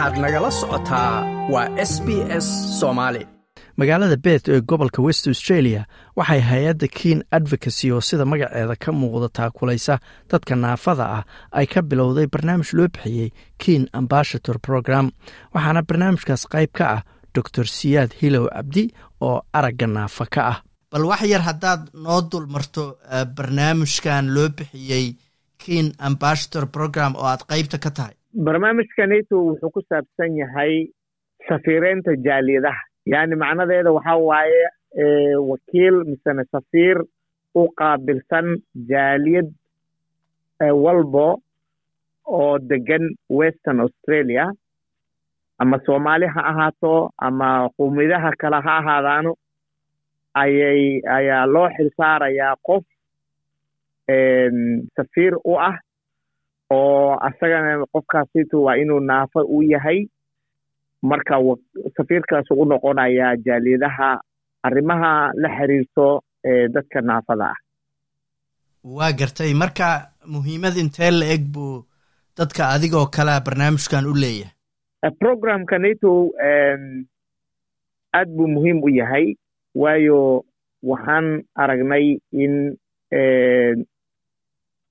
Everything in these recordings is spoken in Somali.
waxaad nagala socotaa waa s b s soomaali magaalada bet ee gobolka west australia waxay hay'adda keen advocacy oo sida magaceeda ka muuqda taakulaysa dadka naafada ah ay ka bilowday barnaamij loo bixiyey keen ambashator program waxaana barnaamijkaas qayb ka ah doctor siyaad hilow cabdi oo aragga naafa ka ah. Bal wax yar haddaad noo dul marto barnaamijkan loo bixiyey keen ambashator program oo aad qaybta ka tahay barnaamijkanito wuxuu ku saabsan yahay safiireynta jaaliyadaha. Yani macnadeeda waxaa waaye wakiil misene safiir u qaabilsan jaaliyad walbo oo degan western australia ama soomaali ha ahaato ama qowmiyadaha kale ha ahaadaano ayay ayaa loo xilsaarayaa qof safiir u ah oo asagana qofkaasito waa inuu naafo u yahay. Marka safiirkaas u noqonayaa jaaliyadaha arrimaha la xiriirto dadka naafada ah. Waa gartay. Marka muhiimad intee la eg buu dadka adigoo kalea barnaamijkan u leeyahay. Programka nato aad buu muhiim u yahay waayo waxaan aragnay in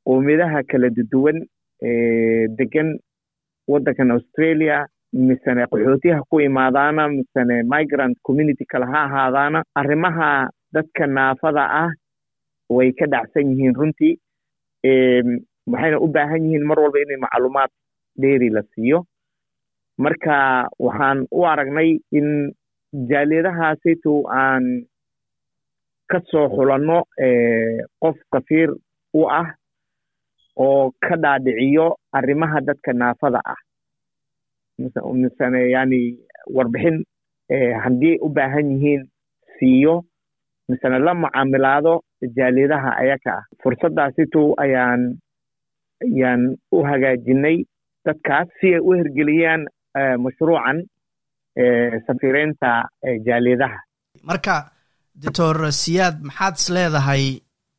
qowmiyadaha kala duwan degan waddankan australia misene qaxootiyaha ku imaadaana misene migrant community kale ha ahaadaana arrimaha dadka naafada ah way ka dhacsan yihiin runtii waxayna u baahan yihiin mar walba inay macluumaad dheeri la siiyo marka waxaan u aragnay in jaaliyadahaasito aan ka soo xulanno qof safiir u ah oo ka dhaadhiciyo arrimaha dadka naafada ah. Misene yani warbixin haddii u baahan yihiin siiyo misene la mucaamilaado jaaliyadaha ayaka ah. Fursaddaasito ayaan ayaan u hagaajinay dadkaas si ay u hirgeliyaan mashruucan safiireynta jaaliyadaha marka doctor siyaad maxaad is leedahay?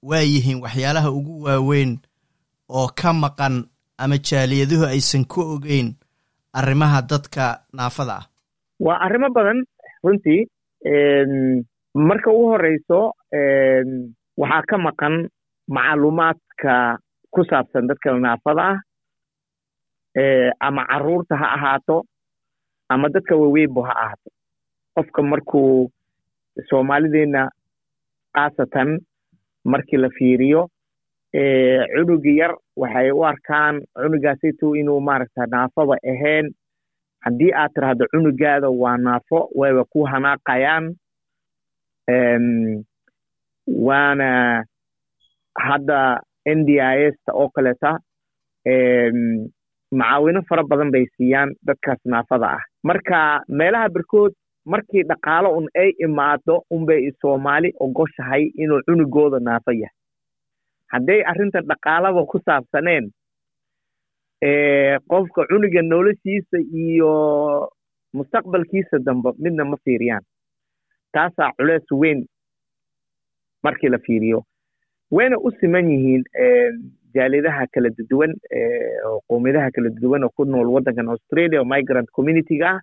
Waa yihiin waxyaalaha ugu waaweyn oo ka maqan ama jaaliyaduhu aysan ka ogeyn arrimaha dadka naafada ah. Waa arrimo badan runtii marka ugu horeyso waxaa ka maqan macluumaadka ku saabsan dadka naafada ah ama carruurta ha ahaato ama dadka waaweynbo ha ahaato. Qofka markuu soomaalideenna khaasatan markii la fiiriyo cunugi yar waxay u arkaan cunugaasito inuu maaragta naafaba ahayn haddii aad tiraahdo cunugaada waa naafo wayba ku hanaaqayaan. Waana hadda n d i s ta oo kaleta macaawino fara badan bay siiyaan dadkaas naafada ah. Marka meelaha berkood markii dhaqaalo un ay imaado unbay soomaali ogoshahay inuu cunugooda naafo yahay hadday arrinta dhaqaalaba ku saabsaneen qofka cunuga noloshiisa iyo mustaqbalkiisa dambe midna ma fiiriyaan. Taasaa culeys weyn markii la fiiriyo. Wayna u siman yihiin jaaliyadaha kala duwan qowmiyadaha kala duwan oo ku nool waddankan australia oo migrant communityga ah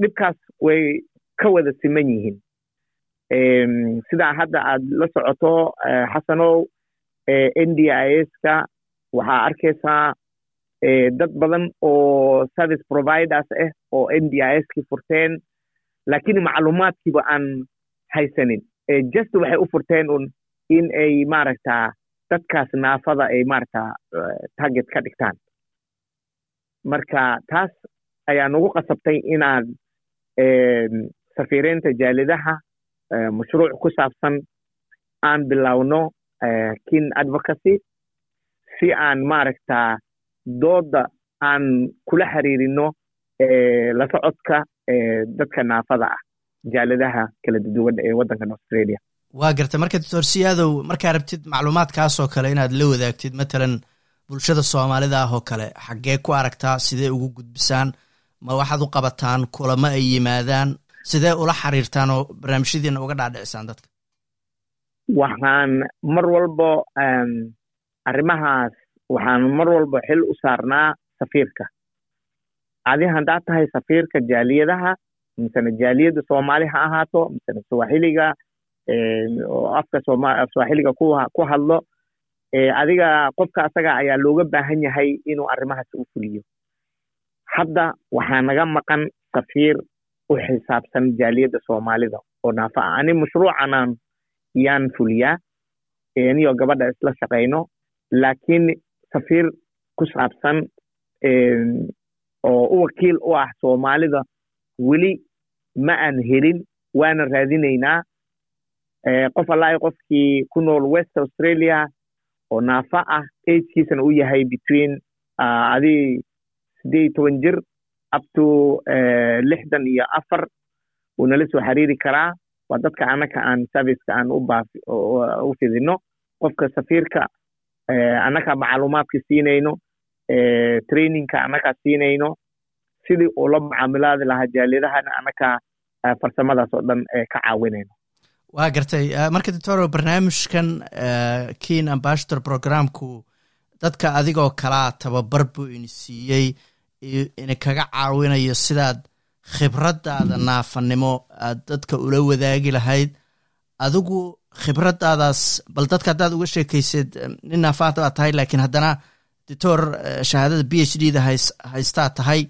dhibkaas way ka wada siman yihiin sidaa hadda aad la socoto xasanow n d i s ka waxaa arkaysaa dad badan oo service providers ah oo n d i s ki furteen laakiin macluumaadkiiba aan haysanin. Just waxay u furteen un in ay maaragta dadkaas naafada ay maaragta target ka dhigtaan. Marka taas ayaa nagu qasabtay inaad safiireynta jaaliyadaha mashruuc ku saabsan aan bilowno kin advocacy si aan maaragta dooda aan kula xiriirino la socodka dadka naafada ah jaaliyadaha kala duwan ee waddankan australia. Waa garta marka doctor siyaadow markaa rabtid macluumaadkaasoo kale inaad la wadaagtid matalan bulshada soomaalida ah oo kale xaggee ku aragtaa sidee ugu gudbisaan ma waxaad u qabataan kulamo ay yimaadaan sidee ula xiriirtaan oo barnaamijyadiina uga dhaadhicisaan dadka? Waxaan mar walba arrimahaas waxaan mar walba xil u saarnaa safiirka. Adi haddaad tahay safiirka jaaliyadaha misene jaaliyadda soomaali ha ahaato misene swaxiliga afka swaxiliga ku hadlo adiga qofka asaga ayaa looga baahan yahay inuu arrimahaas u fuliyo. Hadda waxaa naga maqan safiir u xisaabsan jaaliyadda soomaalida oo naafa ah ani mashruucanan yaan fuliyaa aniyo gabadha isla shaqayno laakiin safiir ku saabsan oo u wakiil u ah soomaalida weli ma aan helin waana raadinaynaa qof allaahi qofkii ku nool west australia oo naafa ah agekiisana u yahay between adi sideed iyo toban jir up to lixdan iyo afar wuu nala soo xiriiri karaa. Waa dadka annaka aan serviceka aan u fidino qofka safiirka annaka macluumaadka siinayno trainingka annakaa siinayno sidii uu la mucaamilaadi lahaa jaaliyadahana annaka farsamadaas oo dhan ka caawinayno. Waa gartay. Marka doctoro barnaamijkan keen ambassador programku dadka adigoo kalaa tababar buu ini siiyey ina kaga caawinayo sidaad khibraddaada naafanimo aad dadka ula wadaagi lahayd. Adigu khibraddaadaas bal dadka haddaad uga sheekaysid nin naafaad baa tahay laakiin haddana doctor shahaadada b h d da hays haystaa tahay.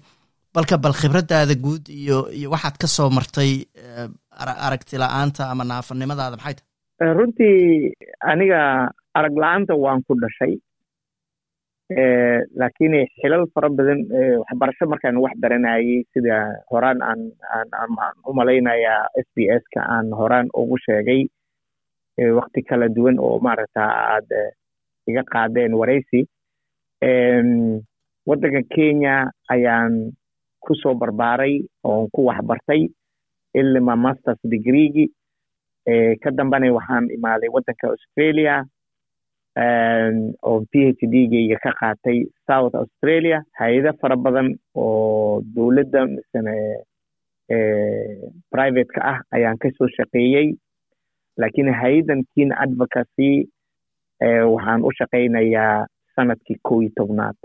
Balka bal khibraddaada guud iyo iyo waxaad ka soo martay aragti la'aanta ama naafanimadaada maxay tahay? Runtii aniga arag la'aanta waan ku dhashay laakiin xilal fara badan waxbarasho markaan wax baranayay sida horaan aan u malaynayaa s b s ka aan horaan ugu sheegay wakti kala duwan oo maaragta aad iga qaadeen waraysi waddanka kenya ayaan ku soo barbaaray oon ku waxbartay ilima masters degreegi. Ka dambana waxaan imaaday waddanka australia oo p h d geyga ka qaatay south australia. Hay'ado fara badan oo dowladda misene private-ka ah ayaan ka soo shaqeeyey. Laakiin hay'addan keen advocacy waxaan u shaqaynayaa sannadkii kow iyo tobnaad.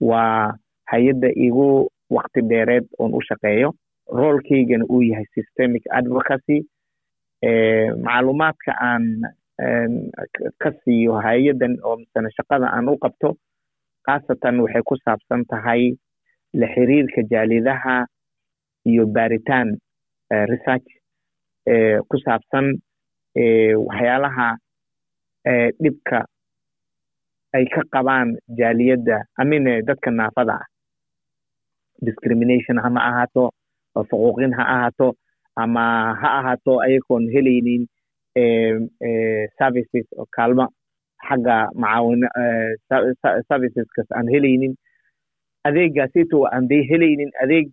Waa hay'adda igu wakti dheereed oon u shaqeeyo. Roolkeygana uu yahay systemic advocacy. Macluumaadka aan ka siiyo hay'addan oo misene shaqada aan u qabto khaasatan waxay ku saabsan tahay la xiriirka jaaliyadaha iyo baaritaan research ku saabsan waxyaalaha dhibka ay ka qabaan jaaliyadda amine dadka naafada ah. Discrimination hama ahaato faquuqin ha ahaato ama ha ahaato ayagoon helaynin services oo kaalmo xagga macaawin serviceskas aan helaynin. Adeegaasito aan helaynin adeeg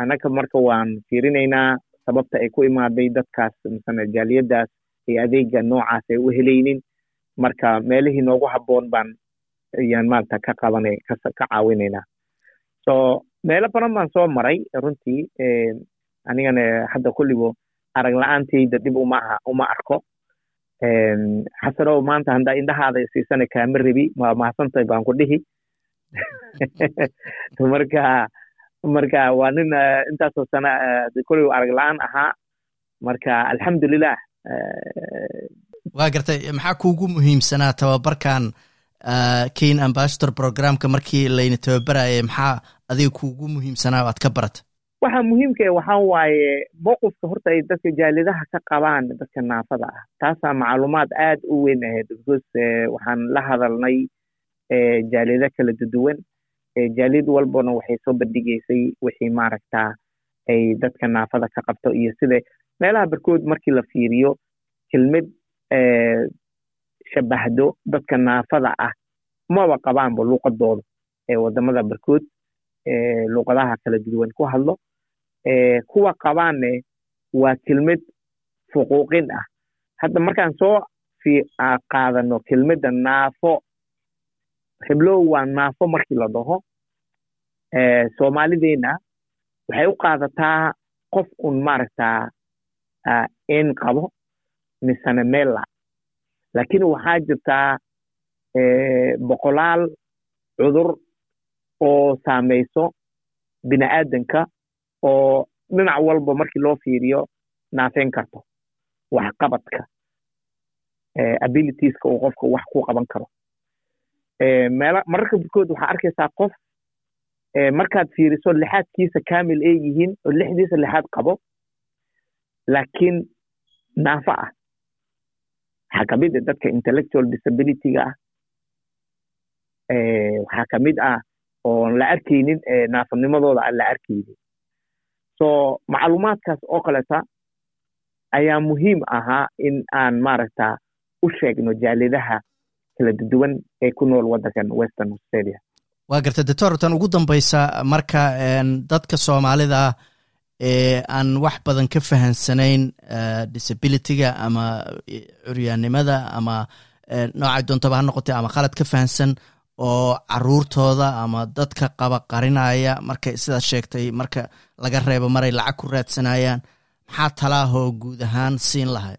annaka marka waan fiirinaynaa sababta ay ku imaaday dadkaas misane jaaliyaddaas ee adeega noocaas ay u helaynin. Marka meelihii noogu habboon baan ayaan maarata ka qabanay ka caawinaynaa so meelo badan baan soo maray runtii anigana hadda kulligo arag la'aantayda dib uma arko. Xasanow maanta haddaa indhahaada siisana kaama rebi waa mahadsantahay baan ku dhihi. Marka marka waa nin intaasoo sana kulligo arag la'aan ahaa marka alxamdulilah waa gartay maxaa kuugu muhiimsanaa tababarkan keen ambassador programka markii layna tababarayay maxaa adiga kuugu muhiimsanaa o aad ka barata waxa muhiimka waxaa waaye mowqifka horta ay dadka jaaliyadaha ka qabaan dadka naafada ah. Taasaa macluumaad aad u weyn ahayd because waxaan la hadalnay jaaliyado kala duduwan jaaliyad walbana waxay soo bandhigaysay wixii maaragtaa ay dadka naafada ka qabto iyo sida meelaha barkood markii la fiiriyo kelmad shabahdo dadka naafada ah maba qabaanba luuqadooda ee waddamada barkood luuqadaha kala duduwan ku hadlo kuwa qabaanne waa kelmad fuquuqin ah. Hadda markaan soo qaadano kelmadda naafo heblow waa naafo markii la dhaho. Soomaalideenna waxay u qaadataa qof un maaragtaa in qabo misane meella laakiin waxaa jirtaa boqolaal cudur oo saamayso bini aadanka oo dhinac walba markii loo fiiriyo naafeyn karto waxqabadka abilitieska uu qofka wax ku qaban karo. Mararka barkood waxaa arkaysaa qof markaad fiiriso lixaadkiisa kamil ay yihiin oo lixdiisa lixaad qabo laakiin naafo ah. Waxaa ka mid ah dadka intellectual disabilityga ah. Waxaa ka mid ah oon la arkaynin naafanimadooda aan la arkaynin so macluumaadkaas oo kaleta ayaa muhiim ahaa in aan maaragta u sheegno jaalidaha kala duwan ee ku nool waddankan western australia. Waa garta doctor tan ugu dambaysa marka dadka soomaalida ah ee aan wax badan ka fahansanayn disabilityga ama curyaannimada ama noocay doontaba ha noqotay ama khalad ka fahansan oo caruurtooda ama dadka qaba qarinaya markay sidaad sheegtay marka laga reebo maray lacag ku raadsanayaan maxaa talaahoo guud ahaan siin lahay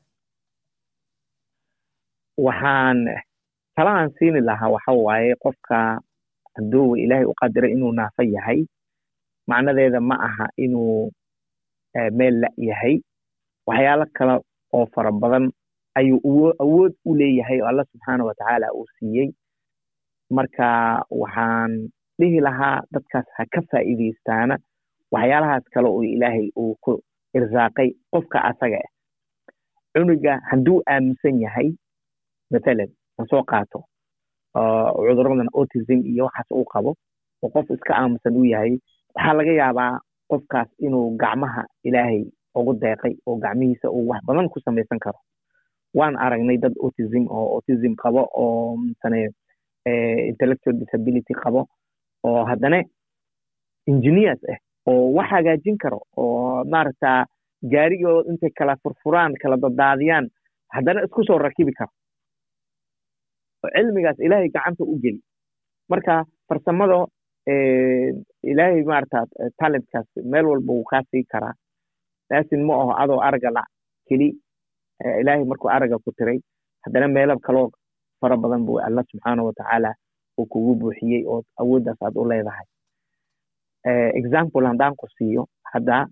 waxaan talahaan siini lahaa waxa waaye qofka hadduu ilaahay u qadiray inuu naafo yahay macnadeeda ma aha inuu meel la yahay. Waxyaalo kale oo fara badan ayuu awood u leeyahay oo alla subxaana watacaala uu siiyey marka waxaan dhihi lahaa dadkaas ha ka faa'iidaystaana waxyaalahaas kale oo ilaahay uu ku irsaaqay qofka asaga ah cunuga hadduu aaminsan yahay mathalan ma soo qaato cuduradan autism iyo waxaas uu qabo oo qof iska aaminsan uu yahay waxaa laga yaabaa qofkaas inuu gacmaha ilaahay ugu deeqay oo gacmihiisa uu wax badan ku samaysan karo. Waan aragnay dad autism oo autism qabo oo misane intellectual disability qabo oo haddana engineers ah oo wax hagaajin karo oo maaragta gaarigoo intay kala furfuraan kala dadaadiyaan haddana isku soo rakibi karo oo cilmigaas ilaahay gacanta u geli marka farsamada ilaahay maarata talentkaas meel walba wuu kaa sii karaa laasin ma aho adoo araga la keli ilaahay markuu araga ku tiray haddana meelo kaloo fara badan buu alla subxaana watacaala uu kugu buuxiyey oo awooddaas aad u leedahay. Example haddaan ku siiyo hadda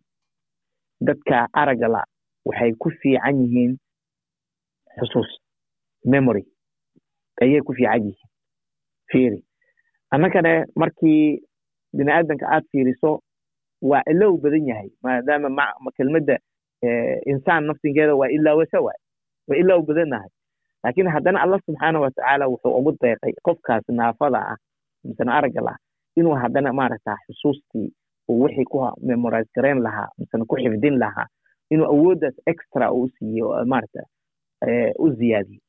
dadka araga la waxay ku fiican yihiin xusuus memory. Ayay ku fiican yihiin fiiri annagana markii bini aadanka aad fiiriso waa ilow badan yahay maadaama kelmadda insaan nafsinkeeda waa ilaawasa waay waa ilow badannahay laakiin haddana allah subxaana watacaala wuxuu ugu deeqay qofkaas naafada ah misena aragga lah inuu haddana maaragta xusuustii uu wixii ku memorize garayn lahaa misena ku xifdin lahaa inuu awooddaas extra uu siiyey oo maaragta u ziyaadiyey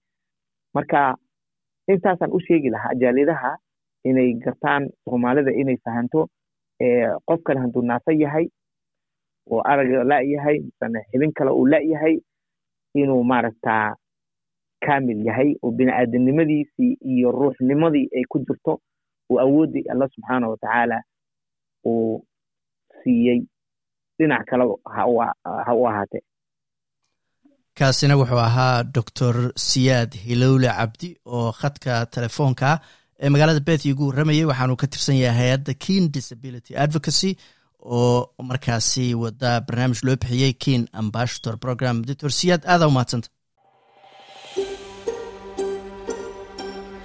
marka intaasaan u sheegi lahaa jaalidaha inay gartaan soomaalida inay fahanto qofkan hadduu naafo yahay oo aragga la-yahay misena xibin kale uu la-yahay inuu maaragta kamil yahay oo bini aadamnimadiisii iyo ruuxnimadii ay ku jirto uu awooddii alla subxaana watacaala uu siiyey dhinac kale ha u ahaatee. Kaasina wuxuu ahaa doctor siyaad hilowle cabdi oo khadka telefoonka ee magaalada beth igu warramayay waxaanu ka tirsan yahay hay'adda keen disability advocacy oo markaasi wada barnaamij loo bixiyey keen ambassador program. Doctor siyaad aadaa umahadsanta